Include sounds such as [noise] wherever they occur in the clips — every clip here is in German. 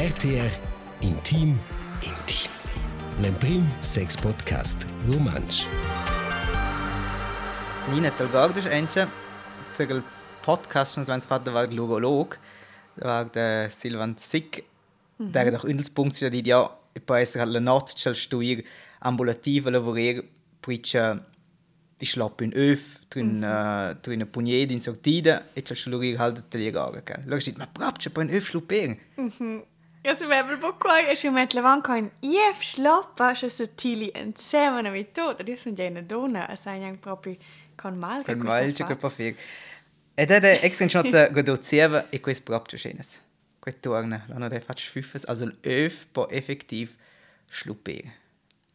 RTR Intim Intim. L'Emprim Sex Podcast Romansch. Nina Talgardisch ence del podcast som svens fatto var logolog. Var det Silvan Sick. Der er doch Undelspunkt sia di ja e poi essere la notte c'è stuir ambulativa lavorer pritcha i schlapp in öf trin uh, trin pugned in sortida e c'è stuir halt de legare ka. Lo steht ma proprio poi in öf schlupperen. Ja, så väl på kvar är ju med ett levankoin. Jef sloppa så så tili en semana vi tot. Det är sån jävla dona. Alltså jag proprio con mal. Con mal c'è quel po' fig. Ed è extra shot godocieva [laughs] e questo proprio schenes. Quet torna, l'hanno dei fatch fünfes, also l'öf po effektiv schlupperen.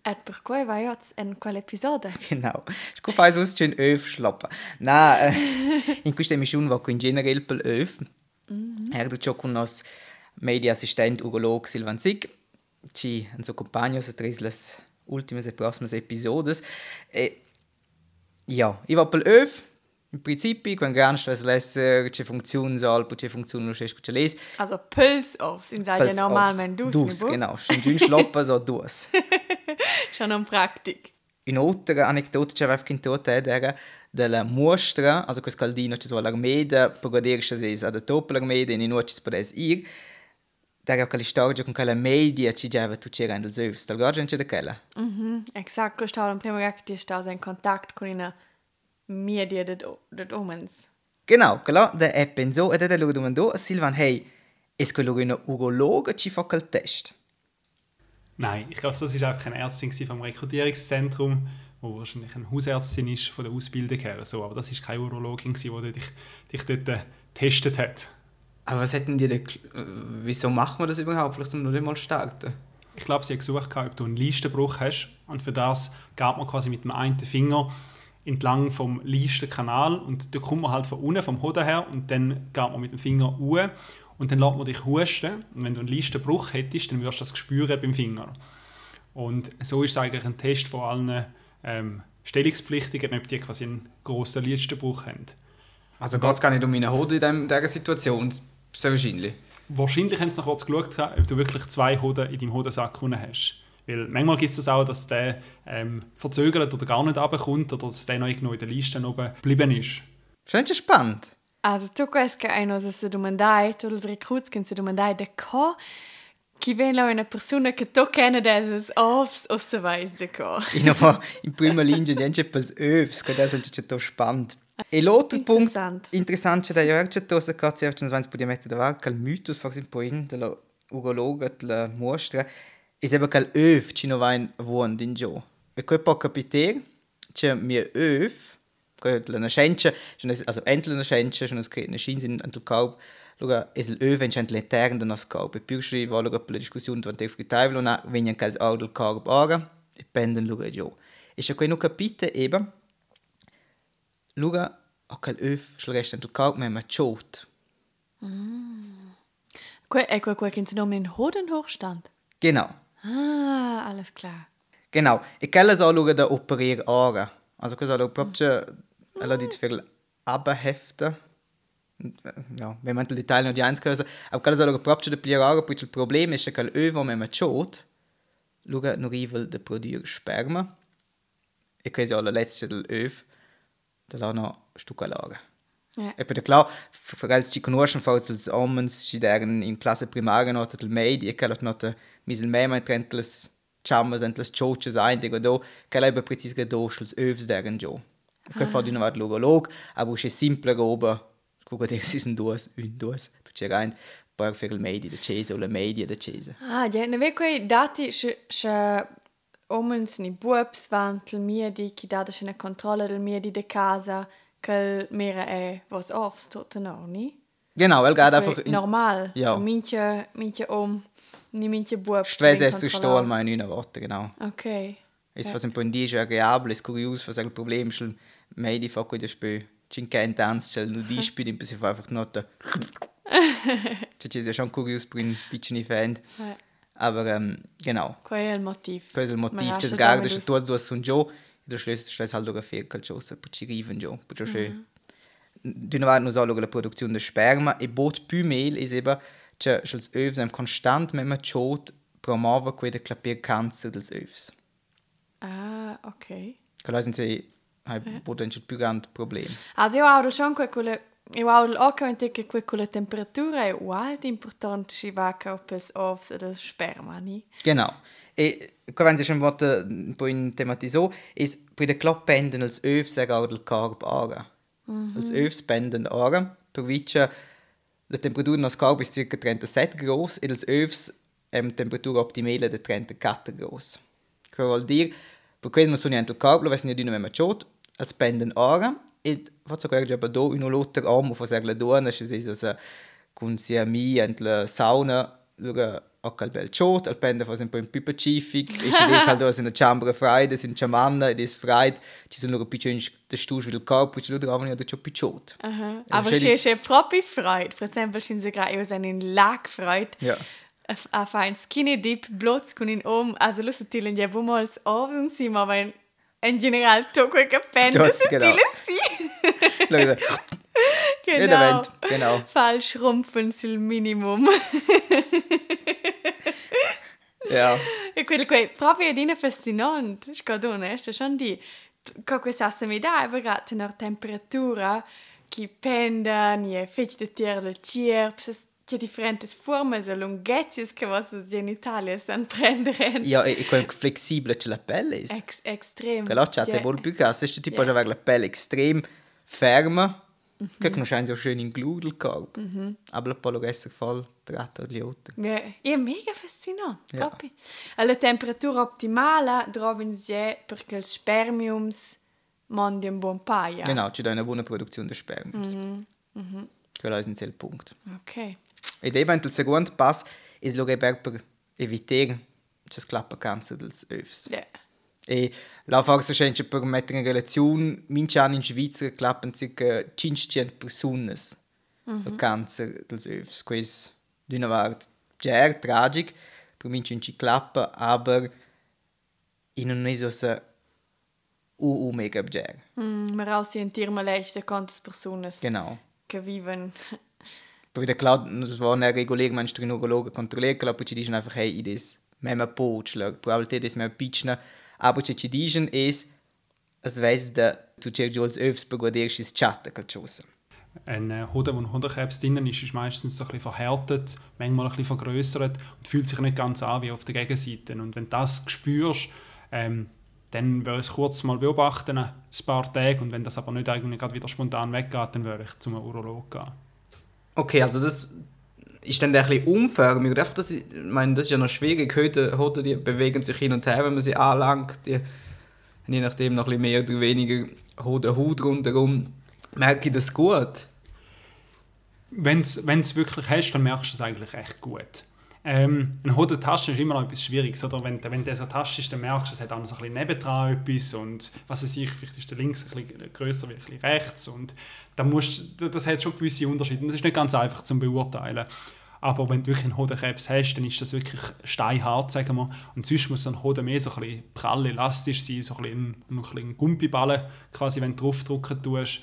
Et per cui vai jetzt in quell'episodio. Genau. Scu fais us c'è öf schloppa. Na, in questa emissione va in generale per öf. Er do con nos media assistent urolog Silvan Sig. Ci en suo compagno se tres las ultimas e proximas episodes. E ja, i va per öf. In principi, quan gran stress lesser, c'è funzione sol, c'è funzione non c'è c'è les. Also Puls auf sind ja Pels normalmente aufs. dus. Dus, ne, genau. Schon dünn schloppa so dus. [laughs] Schon um Praktik. Inoltre, anekdote c'è aveva in tutta era della mostra, also questo caldino c'è l'armeda, per godere se ad top l'armeda in noce per es ir. Da era quella storia con quella media ci giava tu c'era nel zeus, dal gorgen c'è da quella. Mhm, exakt. Du stau im primo Recht, die stau in Kontakt con una media det omens. Genau, quella da è penso e da lo domandò a Silvan, hey, es quello che un urologo ci fa quel test? Nein, ich glaube, das war einfach eine Ärztin vom Rekrutierungszentrum, wo wahrscheinlich eine Hausärztin ist von der Ausbildung her. So, aber das war keine Urologin, die dich, dich dort äh, getestet hat. Aber was hätten die da, äh, wieso machen wir das überhaupt? Vielleicht nur nicht mal starten. Ich glaube, sie hat gesucht, ob du einen Leistenbruch hast. Und für das geht man quasi mit dem einen Finger entlang vom Leistenkanal. Und da kommt man halt von unten, vom Hoden her. Und dann geht man mit dem Finger hoch. Und dann lässt man dich husten. Und wenn du einen Leistenbruch hättest, dann wirst du das spüren beim Finger. Und so ist es eigentlich ein Test von allen ähm, Stellungspflichtigen, ob die quasi einen grossen Leistenbruch haben. Also geht es gar nicht um meine Hoden in dieser Situation, sehr wahrscheinlich. Wahrscheinlich haben sie noch kurz geschaut, ob du wirklich zwei Hoden in deinem Hodensack hast. Weil manchmal gibt es das auch, dass der ähm, verzögert oder gar nicht runterkommt oder dass der noch irgendwo in der Liste oben geblieben ist. Scheint ja spannend. Also tu quest che hai nos se domandai, tu els recruits che se domandai de co chi ven la una persona che tu kenne des offs o se vais de co. [laughs] In, prima linea niente pels övs, che das è tutto spannend. L'altro punto Interessant. interessante da c'è tosa cazzo ci vanno podia mettere da che il mythos fa un po' in della urologa della mostra è che l'öv ci non va in vuon in gio. E quel po' capire c'è mio öv che la scienza, also einzelne scienza, sono scritte scienze in il corpo Luga, es il öv encent l'intern da nas corpo. E più si va luga per la discussione durante il tavolo, na vengono casi ora del corpo ora e pendono luga gio. E se quello capite eben, luga, a quel öv schlecht il corpo, ma ma ciot. Que e que que che se nomen Hoden hochstand. Genau. Ah, alles klar. Genau. E quella sa luga da operir ora. Also cosa lo proprio alla dit für abhefte. Ja, wenn man il dettaglio di eins cosa, aber quella sa luga proprio da plier ora, perché il problema è che quel öv ma ma ciot, luga non rivel da produrre sperma. E questo è la letzte del öv, da la no stucca lara. Ja. E per klar, als ci conoscono forse els homens ci deren in classe primaria nota del medi e che lot nota misel mema trent les chamas ent les choches ein do che lei precis che do schls övs deren jo. Che fa di una vat logolog, aber usche simple roba, gucca [laughs] des is un duas, un duas, tu c'è rein, per fer il medi de cese o la media de cese. Ah, ja, ne ve quei dati omens ni buobs vantel miedi chi data che ne controlla del miedi de casa che mera è was offs tot no, ni? Genau, weil gerade einfach Quei normal. Ja. Minche minche om ni minche buobs. Stwese es zu stol mein in Worte, genau. Okay. Es fa un po' indice agreabile, es curios, fa il problem schel medi fa quei de spö. Cinque intans schel nu [laughs] di spü in si fa einfach nota. [laughs] Ci ci schon curios per un piccini fan. Ja. Aber ähm, genau. Quei è il motiv. Questo è il motivo, Ma c'è lascia garda, dare c'è tu due sun giù, e tu schlessi schlessi halt ora fer calciosa, per ci riven giù, per c'è D'una volta non solo la produzione di sperma e bot più mehl è eben c'è els övs em constant memma chot promuova quella clapir cancer dels övs. Ah, ok. Che la sind se hai potenzial più grande problem. Also io ho schon quella io ho anche in te che quella temperatura è uguale importante si va che pels ovs e del sperma, ni? Genau. E quando schon vota un po' in tematiso, is per de club penden els övs egar del carb ara. Mm -hmm. Els övs penden ara, per vice la temperatura nos carb is circa 37 gros e els övs em temperatura optimale de 34 gros. Che vuol dire, per questo non sono niente il carb, lo vesni di una els penden ara, e faccio che già do in un lotter amo fa ser la donna, se si sa con sia mi ent la sauna, lura auch al bel chot, al pende fa sempre un più pacific, e se des halt in der chambra frei, des in chamanna, des frei, ci sono lura più de stus vil corpo, ci lura avano da ciò più chot. Aber sie ist ja proprio freut. For esempio, sind sie gerade über seinen Lack freut. Ja. A fa ein skinny dip blots con in om, also lo sottilen ja bumals ovsen si, ma wenn in general to quel Tot, genau. sottilen si. [laughs] Lura, genau. Event, genau. Fall schrumpfen sul Minimum. ja. E quello che proprio è fascinante, scodo onesto, sono di che questa mi dà è perché una temperatura che pende, ni è fece di terra del tier, c'è differenti forme e lunghezze che vostre genitali sanno prendere. Ja, e, e quel flexibile c'è la pelle is. Ex extrem. Che là c'è te vol più gas, se tipo yeah. avere la pelle extrem ferma, che conoscenza auch schön in gludo il corpo. Aber poi lo resta voll tratto di otto. Ja, è mega fascinante, Ja. proprio. Alla temperatura ottimale troven sie perché il spermiums mandi un buon paia. Genau, c'è da una buona produzione di sperma. Quello è il punto. Ok. Ed eben il secondo passo è lo che per evitare che sclappa cancer dels övs. Ja. E la forza c'è per mettere in relazione, minci anni in Svizzera clappen circa 500 persone il cancer dels övs. Questo di una parte già tragic, per minci in ci clappa, aber in un mese se u u mega già. Mm, ma raus sentir mal leicht quantas personas Genau. che viven. Perché klar, das war eine reguläre Menstruologen kontrollieren, aber ci dicono einfach, hey, das mema poč, la probabilità des mema pična, aber ci ci dicono es, es weiß da, tu cerchi als öfs per guardare schis chatta calciosa. Ein äh, Hoden, wo ein Hodenkrebs drin ist, ist meistens so ein bisschen verhärtet, manchmal ein bisschen vergrößert und fühlt sich nicht ganz an wie auf der Gegenseite. Und wenn du das spürst, ähm, dann würde ich es kurz mal beobachten, ein paar Tage. Und wenn das aber nicht eigentlich gerade wieder spontan weggeht, dann würde ich zum Urolog gehen. Okay, also das ist dann ein bisschen unförmig. Und einfach, das, ich meine, das ist ja noch schwierig. Heute, heute die bewegen sich hin und her, wenn man sie anlangt. Die, je nachdem noch ein bisschen mehr oder weniger Hoden Haut rundherum. Merke ich das gut? Wenn du es wirklich hast, dann merkst du es eigentlich echt gut. Ähm, eine Hodentasche ist immer noch etwas Schwieriges. Oder? Wenn, wenn das eine Tasche ist, dann merkst du, es hat auch noch so ein bisschen nebendran etwas. Und was weiß ich, vielleicht ist der links ein bisschen grösser wie rechts. Und da musst, das hat schon gewisse Unterschiede. Das ist nicht ganz einfach zu beurteilen. Aber wenn du wirklich einen Hodenkrebs hast, dann ist das wirklich steinhart, sagen wir. Und sonst muss so ein Hoden mehr so ein bisschen prall elastisch sein, so ein bisschen, ein, ein bisschen quasi, wenn du draufdrücken tust.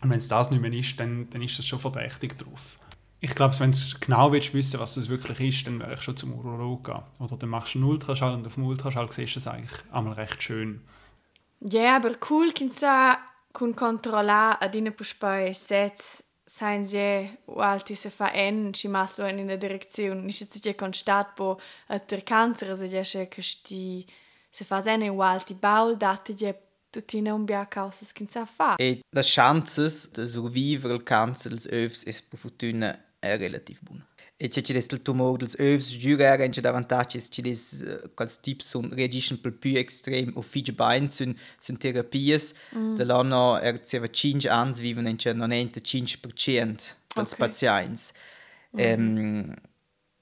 Und wenn es das nicht mehr ist, dann, dann ist das schon verdächtig drauf. Ich glaube, wenn du genau willst wissen, was das wirklich ist, dann wäre ich schon zum Urolog gehen. Oder dann machst du einen Ultraschall und auf dem Ultraschall siehst du es eigentlich einmal recht schön. Ja, aber cool che sa con controllare ad in puspai sets sein sie alti se fa en ci in una direzione nicht jetzt ja constat po der cancer se ja che sti se fa sene alti baul dati ja tutti non bia causa che sa fa E le chances de survivere il cancer dels övs es per fortuna è relativ buona. E c'è c'è del tumor dels övs giurare in c'è d'avantages c'è des quals tips sun reagiscono per più extrem o fige bain sun sun terapies mm. de l'anno er c'è 5 ans viven in c'è non ente 5% dels Ok. pazients. Ehm,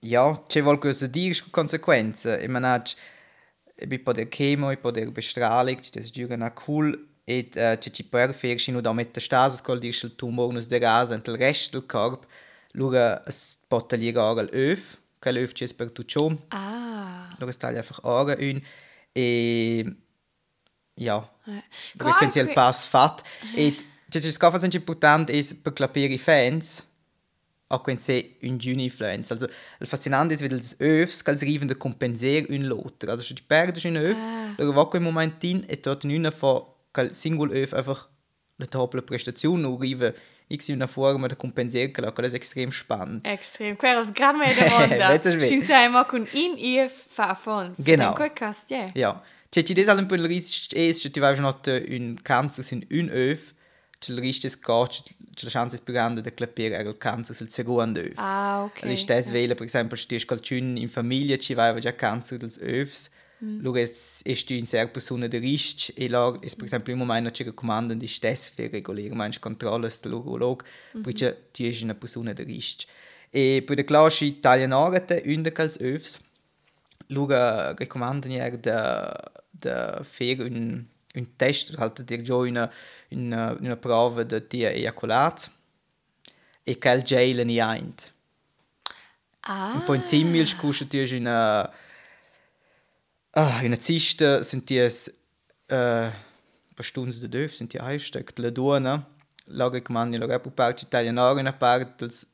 ja, c'è qualcosa dire con conseguenze. E manage bi poder chemo e poder bestrahlung, das ist ja cool. Et uh, ci ci per fer no da metastasis qual dir il tumor nus de gas ent il rest del corp. Es pot tagliare al öf, quel öf c'è per tu ciò. ah. Lura es taglia einfach un e ja, che il pass fat. C'è scofa sempre importante è per capire i fans. Sie in Juni influenza. Also, il fascinante è vedere le övs che arrivano a compensare un l'altro. Also, die perdi un öv, Ah. va quel momentin e dort in una fa che il singolo öv einfach la doppia prestazione arriva in una forma da compensare che è extrem spannend. Extrem. Quella è gran Mal. Schiin sei immer con in ihr Fafons. Genau. Quel cast, ja. Ja. C'è ci des il rischio è se ti vai not un cancer in un öv, c'è il rischio che c'è la chance grande di clapire il cancer sul secondo öv. Ah, ok. Ist das wählen, per esempio, du schön in Familie, ci vai già cancer dels övs, mm. Luego es ist in sehr persona de risc e la es per esempio im momento ci raccomandano di stes per regolare manche controllo del urolog, mm -hmm. perché ti è una persona de risc. E per de classe italianare unde cals övs, Luego raccomandano ja da da fer un un test halt dir già una una una prova de tia ejaculat e cal jail ni eint. Ah. Un po' in simil scusa ti una ah, una zista sind die äh, paar Stunden de döf sind die eingesteckt la duona la recommandi la repu part italianare una part dels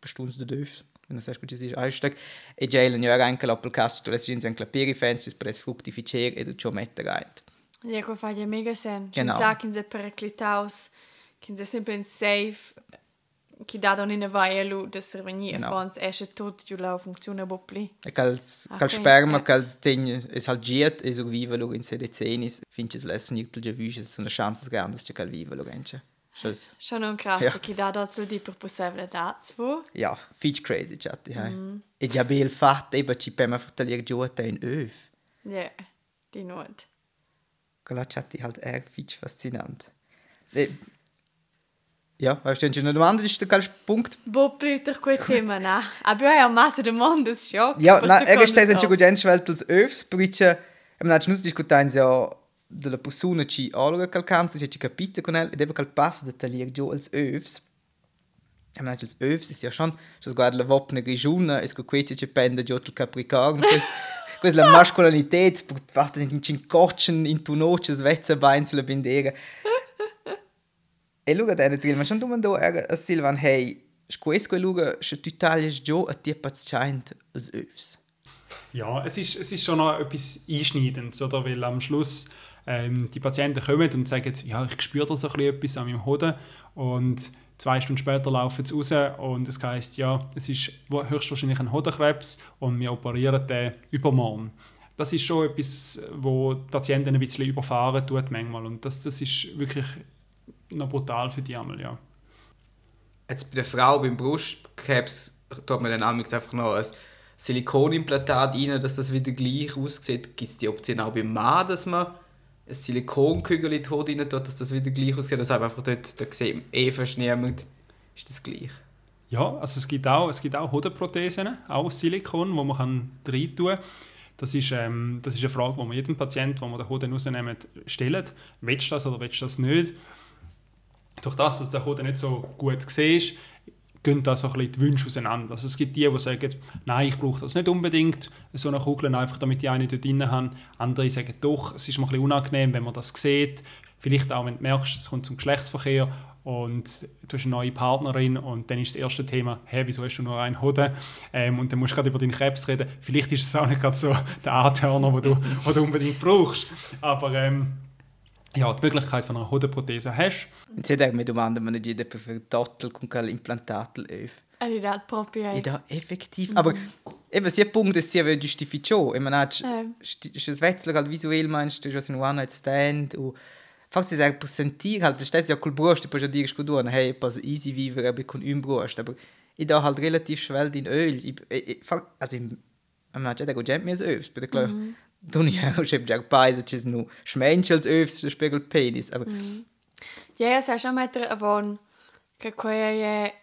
paar Stunden de döf wenn das gut ist eingesteckt e jailen ja anche la cast tu lessi in claperi fans is pres fructificer e du ciò mettere rein Ja, ko fa ja mega sen. Genau. Genau. Sa kin se periclitaus, kin se sempre in safe, ki da don in a vaia lu de serveni e Genau. fons esce tot giù la funzione bopli. e cal Ah, cal ok, sperma cal tegn es halt giet e so vive lo in sede cenis finches lessen nicht già viges una chance grandes che cal vive lo gence Schluss. Schon un krass, Ja. ki da dort di per possibile da zwo. Ja, fitch crazy, chatti, hai. Mm. E già bel fatto, e ci per me fratellir giù a te in öv. Ja, di not. Quella chatti halt er fitch faszinant. E... Ja, weißt du, eine Domanda ist der kalsch Punkt. Ter quel tema na. Aber ja, massa de mondes schon. Ja, na, er sta sen ci gens welt als övs, perché am nach nus discutain ja della persona ci allora calcanza, ci capite con el, ed eva cal pass de taglier giù als övs. Am nach als övs ist ja schon, das guarda la vopne grigiuna, es quece ci pende giù il capricorn, quest questa la mascolinität, per in cin cocchen in tu noches vezza beins la bindera. E luga dene tril, ma schon domando era a Silvan, hey, squesco luga, se tu taglies giù a tie paz scheint als övs. Ja, es ist, es ist schon noch etwas Einschneidendes, oder? Weil am Schluss ähm, die Patienten kommen und sagen, ja, ich spüre da so etwas an meinem Hoden und zwei Stunden später laufen sie raus und es heisst, ja, es ist höchstwahrscheinlich ein Hodenkrebs und wir operieren den übermorgen. Das ist schon etwas, wo die Patienten ein bisschen überfahren tut manchmal und das, das ist wirklich noch brutal für die einmal, ja. Jetzt bei der Frau beim Brustkrebs tut man dann einfach noch ein Silikonimplantat rein, dass das wieder gleich aussieht. Gibt es die Option auch beim Mann, dass man ein Silikonkügel in die Haut rein tut, dass das wieder gleich aussieht? Das einfach dort, da sieht man eh fast niemand, ist das gleich. Ja, also es gibt auch, es gibt auch Hodenprothesen, auch aus Silikon, wo man kann rein tun kann. Das ist, ähm, das ist eine Frage, die man jedem Patienten, wo man den Hoden rausnehmen, stellt. Willst du das oder willst du das nicht? Durch das, dass der Hoden nicht so gut siehst, gehen da so die Wünsche auseinander. Also es gibt die, die sagen, nein, ich brauche das nicht unbedingt, so eine Kugel, einfach damit ich eine dort drin habe. Andere sagen, doch, es ist mir unangenehm, wenn man das sieht. Vielleicht auch, wenn du merkst, es kommt zum Geschlechtsverkehr und du hast eine neue Partnerin und dann ist das erste Thema, hey, wieso hast du nur einen Hoden? Ähm, und dann musst du gerade über deinen Krebs reden. Vielleicht ist es auch nicht gerade so der Antörner, den du, den du unbedingt brauchst. Aber ähm, ja, die Möglichkeit von einer Hodenprothese hast, Und sie denken, wir domanden, man nicht per für Tottel con cal implantatel öv. Ani dat proprio. E da effektiv. Aber eben, sie Punkt ist, sie justifizieren. Ich meine, Ja. ist das Wetzler halt visuell, meinst du, du hast einen One-Night-Stand und Fakt ist, er sentir halt, das steht ja cool Brust, du kannst ja dir gut hey, pass easy vivere, aber ich kann im Brust, aber ich da halt relativ schwer in Öl. Ich, ich, ich, also, am ja, der geht mir als Öfs, bei der klar. Du nicht, ich habe ja beide, das ist nur Schmensch als Öfs, der spiegelt Penis, aber Ja, ja, sai schon mettere avon che quei è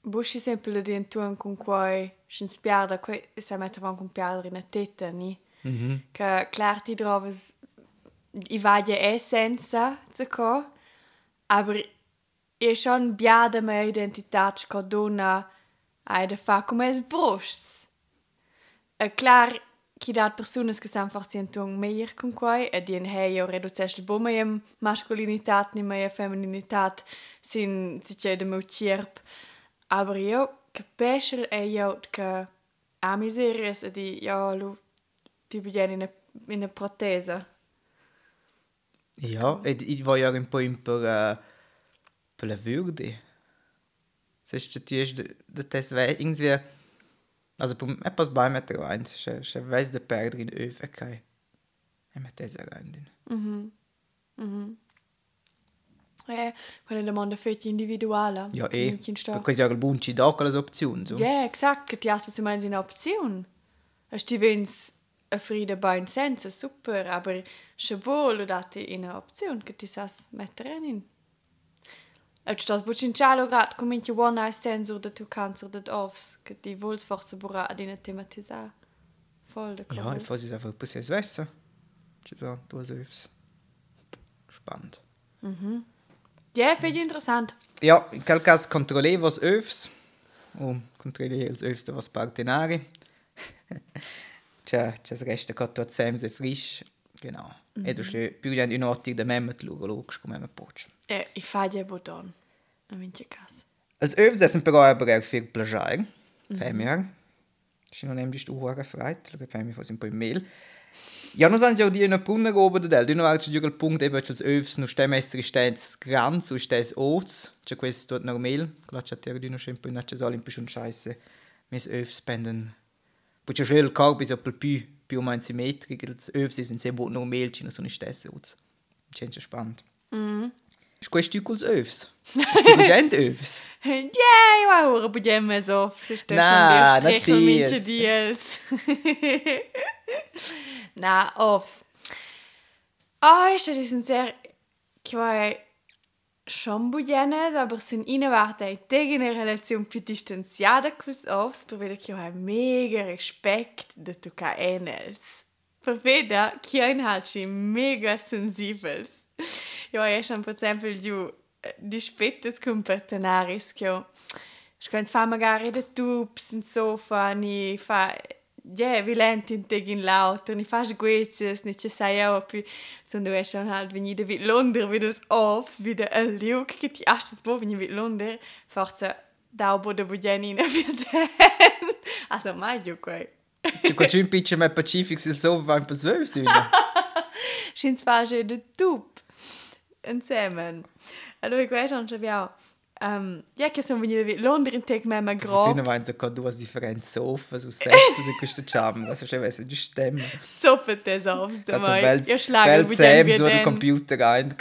busci sempre lo dientuan con quei sin spiarda quei sai mettere avon con piadra in a tetta ni che klar ti droves i vaje essenza zuko aber è schon biada me identitat sco donna ai de fa come es brusts Uh, klar, ki dat personas que san farcientung meir con quai, e dien hei o reducesle bo meiem masculinitat ni meia femininitat sin si c'è de meu cierp. Aber io capisce è io che a miseria e di ja lu più bene in una protesa. Ja, ich, ich war ja ein po' per, uh, per la Würde. Das ist natürlich, das wäre irgendwie, also etwas bei mir rein, ich weiß der Perder in Öfe, okay. Ich möchte das rein. Mhm. Mhm. Eh, quella domanda fatta individuale. Ja, eh, perché si ha il buon ci dà quelle opzioni. So. Ja, exakt, ti hast du meinst eine Option. Es ti vens a frida bei senza super, aber schon wohl dati in eine Option che ti sas mettere in. Et stas bucin cialo grad cominci one night stands oder tu cancer dat offs che ti vols forse bura ad in tematisa. Voll de Ja, ich fasse es einfach ein bisschen Wasser. Ci sono due Öfs. Spannend. Mhm. Ja, finde ich interessant. Ja, in quel caso controllevo was Öfs. O controllevo els Öfs da was partenari. c'è c'è il resto che tu sempre frisch. Genau. -hmm. E tu schlö più di un ottig da memma tu logisch come me poch. Eh, ich fai ja bodon. A minche cas. Als Öfs dessen però aber auch viel plagiare. Mm -hmm. Femmier. Ich non nem di stu hora freit, che fai mi fosse un po' in mail. Ja, non sanno di una punna roba del, di una c'è il punto eben als Öfs no stemessere stens ganz und stes ots, c'è questo tot normal, glacia ter di no sempre na c'è sal in più scheiße. Mis Öfs penden. Poi c'è il corpo is appel più più mein symmetrisch, als Öfs sind sehr gut normal, c'è so ne stes ots. C'è spannend. Mhm. Ist questo cools Öfs? Ist gent Öfs? Ja, ich war ora budemme so, so sto Na, schon na minche ties. diels. Na, offs. Ah, ist das sind sehr che schon bugenes, aber sind innerwarte e tegene relazione più distanziata quels offs, vedere che ho mega de tu ca enels. Per vedere che ein halt mega sensibels. [laughs] Jo, ja schon per esempio giù di spettes con partenaris che Ich kann zwar magari de tubs und sofa, ni fa ja, vi lenti in tegin lauter, ni fas guezies, ni ci sai auch più, so du hast schon halt, wenn ich wieder London wieder das Offs, wieder ein che ti hast das Bo, wenn ich wieder London, forse da bo de bugenina für den. Also, mai giù quei. C'è qua c'è un piccio me Pacific sil so va un po' zwölf sind. [laughs] Schins war schon de tub. Insieme. Allora, weiß schon wie auch. Um, ja, che sono venuti a Londra in teg me ma Tu vain so ca duas differents sofas o sessi su questa charm, was c'è vesse di stemma. Zoppet das auf, du Ganz mei. bel Io schlago bel bugen Sam wir so den. Computer rein.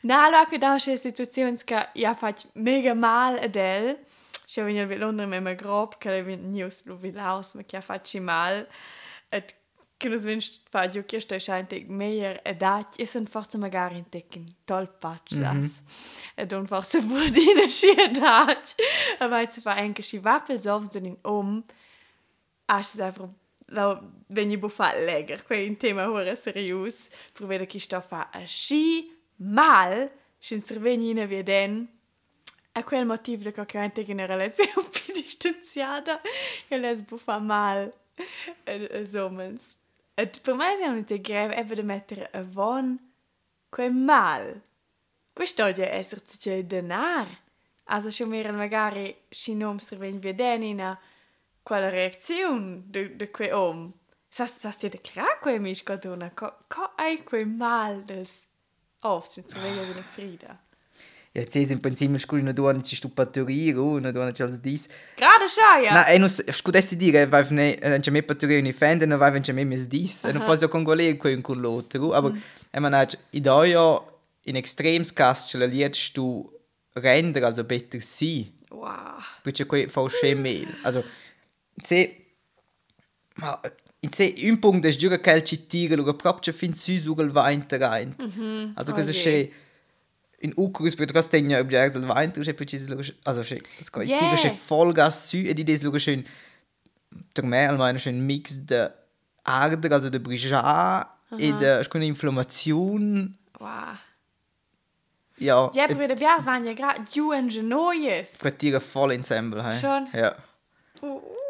Na, allora che da c'è situazione che ja fac mega mal ad el. C'è venuto a Londra me ma grob, che le news lo vi laus, ma che facci mal. Et che nos vinst fa io che sto scheint mehr edat, e sind forse magari in tecken toll patch das. E don forse budine schi edat. Aber es fa anche schi wappel so in um. Ach, es einfach la wenn ich bufa leger, quei un tema ora serius, per vedere chi sto fa a schi mal, sin servenina wie den. A quel motivo da che anche in relazione più distanziata, e les bufa mal. E somens. Et per me se non te greve ebbe de mettere a von quel mal. Questo oggi è esserci c'è denar. Also schon mehr magari si nom serven via denina quella reazione de, de quel om. Sas, sas ti declara quel miscadona, co, co ai quel mal des... Oft sind sie wieder Frieda. Jetzt sind im Prinzip scu na duana ci stu patturir, o na duana ci als dis. Gerade schon, ja. Na, e non scudessi dire, vai ne, non c'è me patturir ni fende, non vai c'è me mes dis, e non posso congolare quei con l'altro, aber e man hat i da ja in extrems cast ce la liet stu render also better si. Wow. perché quei fa uscire mail. Also, se ma in se un punto es giura che ci tira lo proprio fin su su il vento rein. Also Oh questo je. In Ucrus per das tegna ob ja il vento c'è poi ci also das geht Yeah. c'è Vollgas su e di des lo schön der mehr almeno schön mix de Arder also de Brijat e de schon Inflammation Wow. ja Ja, per vedere bias van ja gerade ju ingenoies. Quei tira voll ensemble? Schon? Ja. Uff.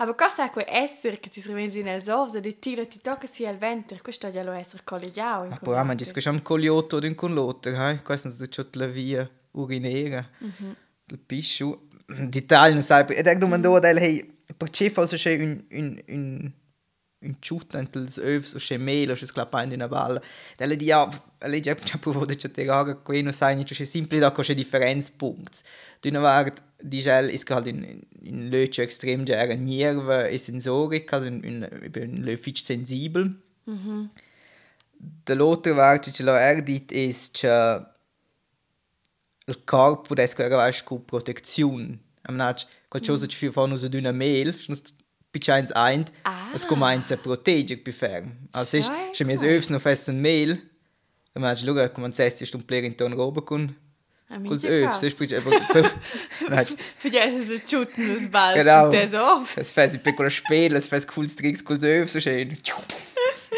Aber cosa è quel essere che ti scrivesi nel sovso di tira ti tocca sia il ventre, questo già lo essere collegiato. in Ma quel poi ma modo. dice che con l'otto o con l'otto, eh? Questo è tutto la via urinera. Il piscio. [clears throat] d'Italia non sai ed ec domandò del hey perché fa so c'è un un un un ciuta entre els övs o c'è melo c'è sclappa in una balla delle di ja lei già già provo de c'è teraga qui non sai niente c'è simpli da c'è differenz punkt d'una vart di gel is halt in in löche extrem gera nerve e sensorik also in in sensibel. Mhm. De l'altra vart c'è la erdit is c'è il corpo des che era scu protezione am nach qualcosa mm. ci fa uso d'una mail pichins ein Ah. es comincia a proteger più ferm. Also ist Schau schon mir övs no fessen mail am nach luga come se ist un player in ton roba con Ah, cos minchia övs krass. ist più aber nach Für die ist es Schuten das Ball. Genau. Der so. es fes ein piccolo spiel es fes cool tricks cos övs so schön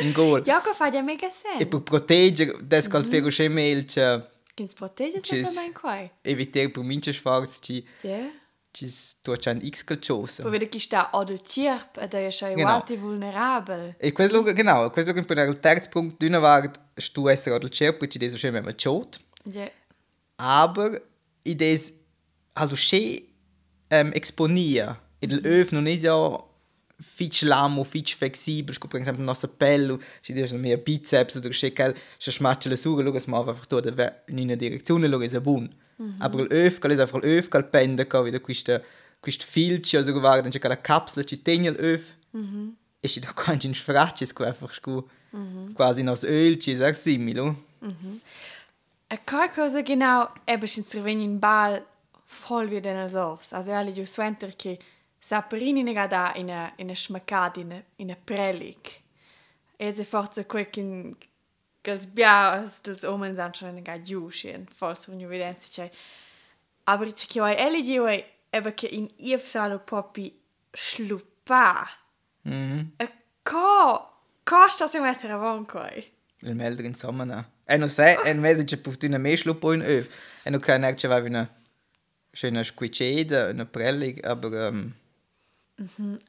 in goal Ja, che fa ja mega e sen. per proteger des calt fego che mail c'è Gins protegge Tschüss. sempre mein Koi. eviter per mince Ja. ci tu c'è un x calciosa Poi vede che sta o del cirp ed è schon Genau. alti vulnerabel. E questo genau, questo luogo per il terzo punto d'una vart stu essere al cerpo ci deso sceme ma ciot, Ja. Aber i des also sche ähm, exponia ed il öf non es ja fitch lamo, fitch flexibel, sco per esempio nostra pelle, ci deso mehr biceps oder sche kel, sche schmatche le suga, luogo ma einfach da in una direzione, luogo es bun. Aber il öf, kel es einfach il öf kel pende ka wieder quista quist filci, also guarda, c'è quella capsula ci tegna l'öf. e ci da quando in sfracci sco einfach sco quasi nos öl ci sehr similo. E kai cosa genau wenig in Ball voll wie den als aufs. Also alle ju suenter che saperini nega da in a in a schmackad in a in a prelig. E se forza quel che gas biaus dels omen san schon nega ju schien voll so in evidenza c'è. Aber ich che oi alle ju eben che in if salo popi schlupa. Mhm. E co costa se mettere avon coi. Il melder in sommer na. E no se, en mese c'è pufti una meslo po in öf. E no kann er c'è va una schöne squiceda, una prellig, aber ähm,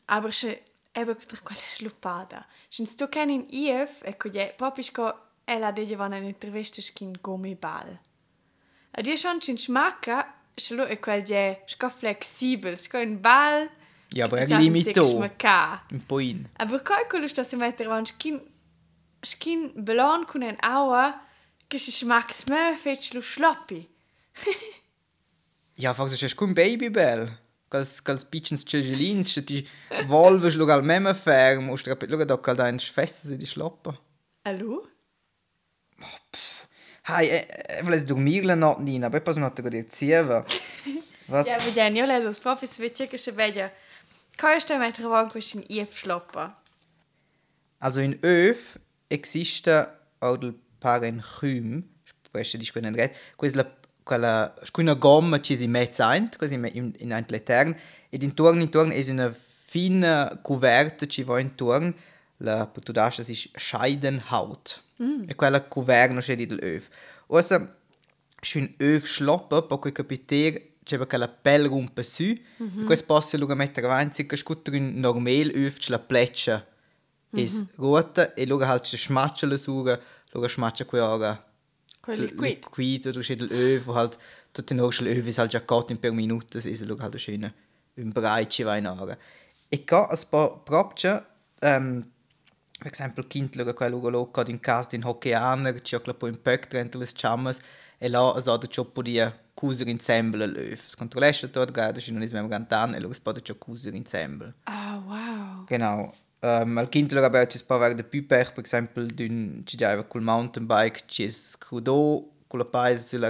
Aber se eben per quella schlupada. Sin sto ken in IF e co je papisco ela de van en intervista skin gummiball. A die schon sin schmacka, schlo e quel je sco flexibel, sco in ball. ja, aber er sich schmacka. Un po in. Aber calcolo sta se metter van skin belon kun en aua che si schmacks me fetch lo schloppi. Ja, faktisch ist kein Babybell. Kals kals pichens cegelins, c'è ti volves lo al meme ferm, o strapet lo da cal da in fesse di schloppa. Allo? Hai, e voles dormir la not nina, poi pas not dir zieva. Was? Ja, vediamo, io leso proprio se vecchia che se vede. Kai sta mettere van questo in IF schloppa. Also in Öf existe auch il parenchym, questo di quella red, quella quella una gomma ci si mezza eint, così in in ein letern ed intorno intorno è una fine coverta ci va intorno la potudascia si Scheidenhaut. Mm. E quella coverno c'è di l'öf. Ossa schön öf schloppa, po quei capiter c'è quella pelle rompe su, mm -hmm. questo posso luga mettere avanti, che scutter un normal öf la pleccia is rota e luga halt c'è schmatcha la suga, schmatcha quei ora Quello liquid. oder c'è l'öf, wo halt tot den Hochschel öf is halt già cotto in per minuta, es is luga halt schön un breitche vai ora. E ca as pa propcia ähm per esempio kind luga quel luga loca in casa din hockeyaner, c'è quella po in pöck dentro les chammas e là as ada c'ho po dia cuser ensemble l'öf. Es controllesce tot gerade, non is mem gantan e luga spada c'ho cuser ensemble. Ah, wow. Genau. Um, abbiamo ci spavare de più per, per esempio, d'un ci dava col mountain bike, ci scrudo con la paese sulla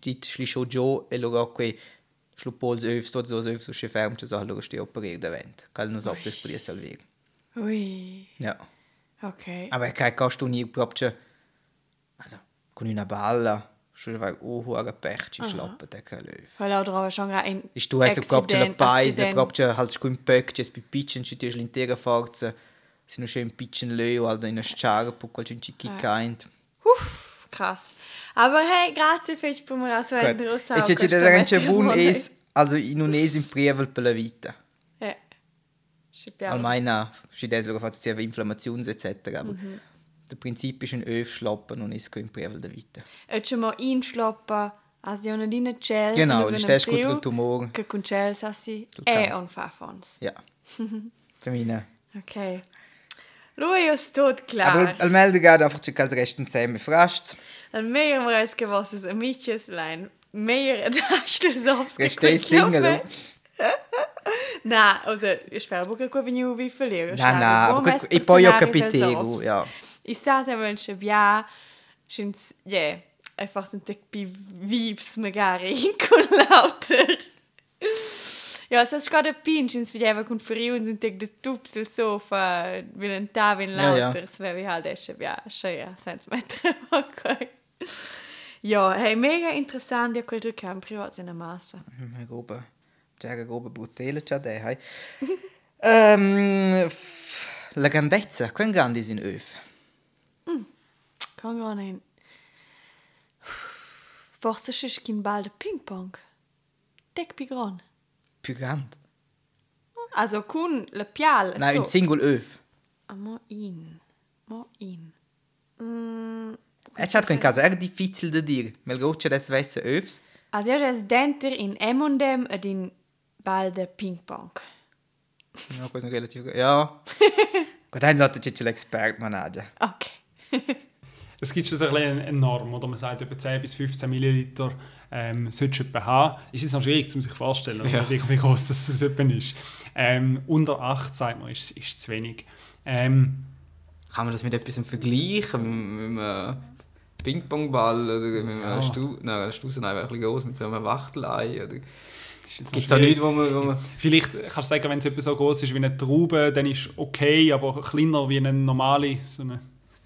dit schli scho jo e lugar qui schlu pols öf sto so öf so ferm ci so lugar sti operier davent. Cal non so per poter salvare. Ui. Ja. Okay. Aber kein costo nie proprio also con una balla, vai oh hoga pech ci schlappa de kein löf. Weil auch drauf schon ein essa proprio la Accident- paese, accident. proprio halt scu in pöck, ci più piccin, ci tieš l'intera forza. Si non c'è un piccin leo, alda in a sciara, pu qual ci chicca eint. Uff, krass. Aber hey, grazie für die Pumera, so ein Gut. Rosa. E ci ci da rence bun es, also in un es in prevel per la vita. Ja. Ci piace. Almeina, si des lo fatto sia inflammazioni etc. Aber der Prinzip ist ein Öf schlappen und ist kein prevel der vita. E ci mo inschloppa Also, ja, nicht in Gel. Genau, und das ist das gut [laughs] für Tumor. Che con Gel sassi Sul e cazzo. un fafons. Ja. Für mich nicht. Ok. Lui ist tot klar. Aber al melder geht einfach zu als Resten zusammen frascht. Al mehr war es gewusst, amiches Lein. Mehr [laughs] Taschelsofs. Restei Single. Na, [laughs] also, ich spero buca qua veniu vi verliere. Na, gut, e poi ho capito, ja. Ich sa se vel che bia, schins, ja, einfach sind dick bi vivs magari con lauter. Ja, se sco da pin, schins videva con feriun sind dick de tups sul sofa, vilen ta vin Ja, ja. lauter, sve vi halt esche bia, schea, sens mettere, okay. Ja, hey, mega interessant, ja, quel du kann privat [laughs] in der Masse. Eine grobe, eine grobe brutale c'ha de, hai. F- la grandezza, quanto grandi sono öf? Kan gar nicht. Forse ist kein Ball de Ping-Pong. Gran. Più grande? Also kun le pial. Nein, un single öf. Mo in. Mo in. Mm, E c'ha in casa, è difficile da dire. Mel goccia des vesse öfs. also er ist denter in M&M ed in Ball de Ping-Pong. Ja, questo è relativo. Ja. [laughs] Gut, dann sollte ich l'expert manager. Okay. [laughs] Es gibt schon so ein eine Norm, oder man sagt, etwa 10 bis 15 Milliliter ähm, du etwa haben. Ist jetzt noch schwierig, um sich vorzustellen, Ja. wie, wie groß das, das ist. Ähm, unter 8, sagt man, ist, ist zu wenig. Ähm, Kann man das mit etwas vergleichen? Mit, mit einem Ping-Pong-Ball oder mit einem Ja. Strauß? Nein, ein Strauß ist einfach ein bisschen groß, mit so einem Wachtelei. Oder... Gibt es da schwierig. nichts, wo man... Wo man... Vielleicht kannst du sagen, wenn es so groß ist wie eine Traube, dann ist okay, aber kleiner wie eine normale, so eine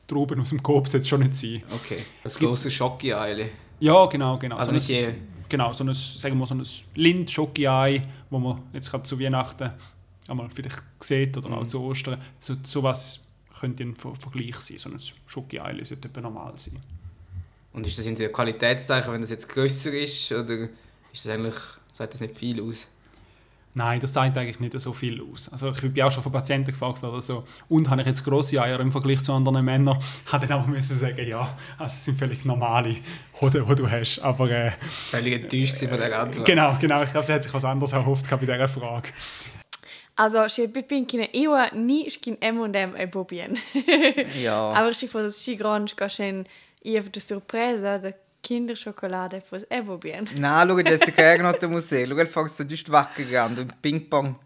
Traube aus dem Kopf es schon nicht sein. Okay. Das große Schocki-Eile. Ja, genau, genau. Also so nicht ein, genau, so ein, sagen wir so ein lind schoki ei wo man jetzt gerade zu Weihnachten einmal vielleicht sieht oder Mhm. auch zu Ostern. So, sowas könnte ein Ver Vergleich sein. So ein schoki ei sollte normal sein. Und ist das in ein Qualitätszeichen, wenn das jetzt grösser ist? Oder ist das eigentlich... Sagt das nicht viel aus? Nein, das sagt eigentlich nicht so viel aus. Also ich bin auch schon von Patienten gefragt worden, so, und habe ich jetzt grosse Eier im Vergleich zu anderen Männern? Habe dann aber müssen sagen, ja, also es sind völlig normale Hoden, die du hast. Aber äh, Völlig enttäuscht gewesen von der Antwort. genau, genau, ich glaube, sie hat sich was anderes erhofft bei dieser Frage. Also, si bi pinkine iwa ni skin M&M e bobien. Ja. [laughs] Aber si fos si gran ska sen iwa de sorpresa de Kinderschokolade fos e bobien. Nein, schau, Jessica Ergnot muss sehen. Schau, einfach so just wacker grande und Ping-Pong.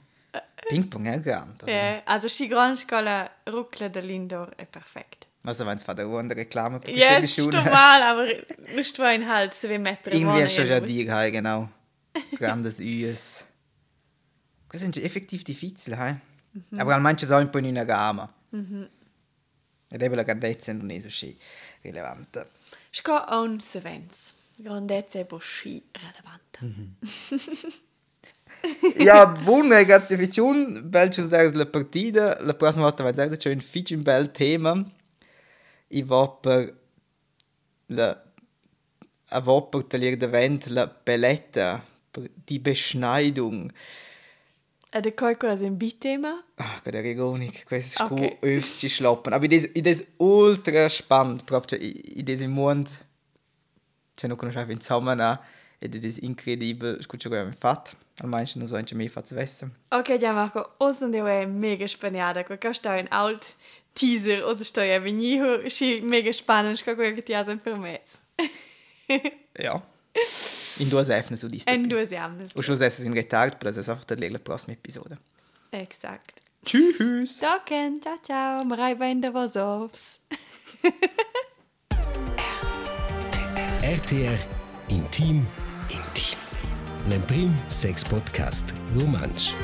Ping-Pong è grande. Ja, also ska la ruckle de Lindor e perfekt. Also wenn es von der Runde Reklame Ja, es ist normal, aber nicht war ein so wie Meter. Irgendwie du schon dir, hei, genau. [laughs] Grandes Ües. Das sind effektiv difficili, hei. Aber al manche sono un po' in una gama. Ed è la grandezza non è rilevante. Ska on sevens. Grandezza e bosci relevant. [laughs] ja, buon ragazzi, ficiun, bel ci usare la prossima volta vai dire c'è un fici un bel tema. I va per la a va per tagliare davant la belletta, per die Beschneidung. E de coi quella in bitema? Ah, quella regonik, questo è Ok. okay. öfst schlappen. Aber das ist ultra spannend, proprio in diesem Mond. C'è non conoscevo in Sommer, ed è incredibile, scusa come mi fatto. Al meisten so ein mehr fatto wissen. Ok, ja, Marco, os und eu é mega spaniada. Qual que está em alt teaser, ou estou a venir, si mega spannend, qual que ti has en permets. Ja. [laughs] In due Säfne so liste. En duas jammes. Und schon essen in Retard, aber das ist einfach der prossima Episode. Exakt. Tschüss! Docken, ciao ciao, Marei bei in der Wasovs. RTR Intim Intim. L'Emprim Sex Podcast Romansch.